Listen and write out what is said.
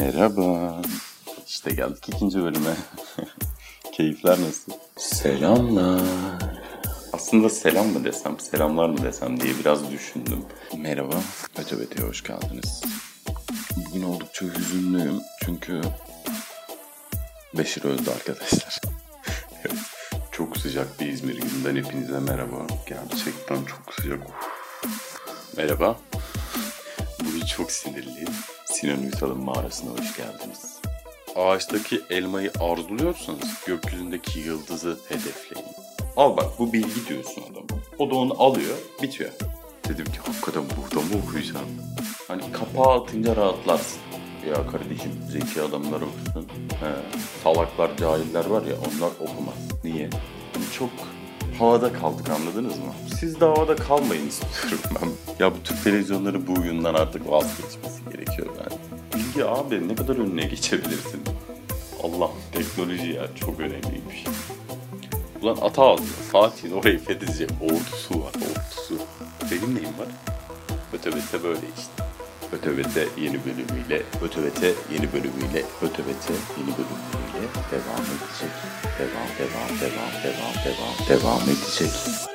Merhaba. İşte geldik ikinci bölüme. Keyifler nasıl? Selamlar. Aslında selam mı desem, selamlar mı desem diye biraz düşündüm. Merhaba, Ötebete'ye hoş geldiniz. Bugün oldukça hüzünlüyüm çünkü Beşir öldü arkadaşlar. evet, çok sıcak bir İzmir gününden hepinize merhaba. Gerçekten çok sıcak. Merhaba. Bugün çok sinirliyim. Sinan Ünsal'ın mağarasına hoş geldiniz. Ağaçtaki elmayı arzuluyorsanız gökyüzündeki yıldızı hedefleyin. Al bak bu bilgi diyorsun adama. O da onu alıyor, bitiyor. Dedim ki hakikaten burada mı okuyacağım? Hani kapağı atınca rahatlarsın. Ya kardeşim zeki adamlar okusun. He, salaklar, cahiller var ya onlar okumaz. Niye? Hani çok havada kaldık anladınız mı? Siz de havada kalmayın istiyorum ben. Ya bu Türk televizyonları bu oyundan artık vazgeçmesi gerekiyor ben. Bilgi abi ne kadar önüne geçebilirsin? Allah teknoloji ya çok önemliymiş. Ulan ata aldı. Fatih'in orayı fethedecek ordusu var ordusu. Benim neyim var? Ötebete böyle işte. Ötebete yeni bölümüyle, Ötebete yeni bölümüyle, Ötebete yeni bölümüyle devam edecek. Devam, devam, devam, devam, devam, devam edecek.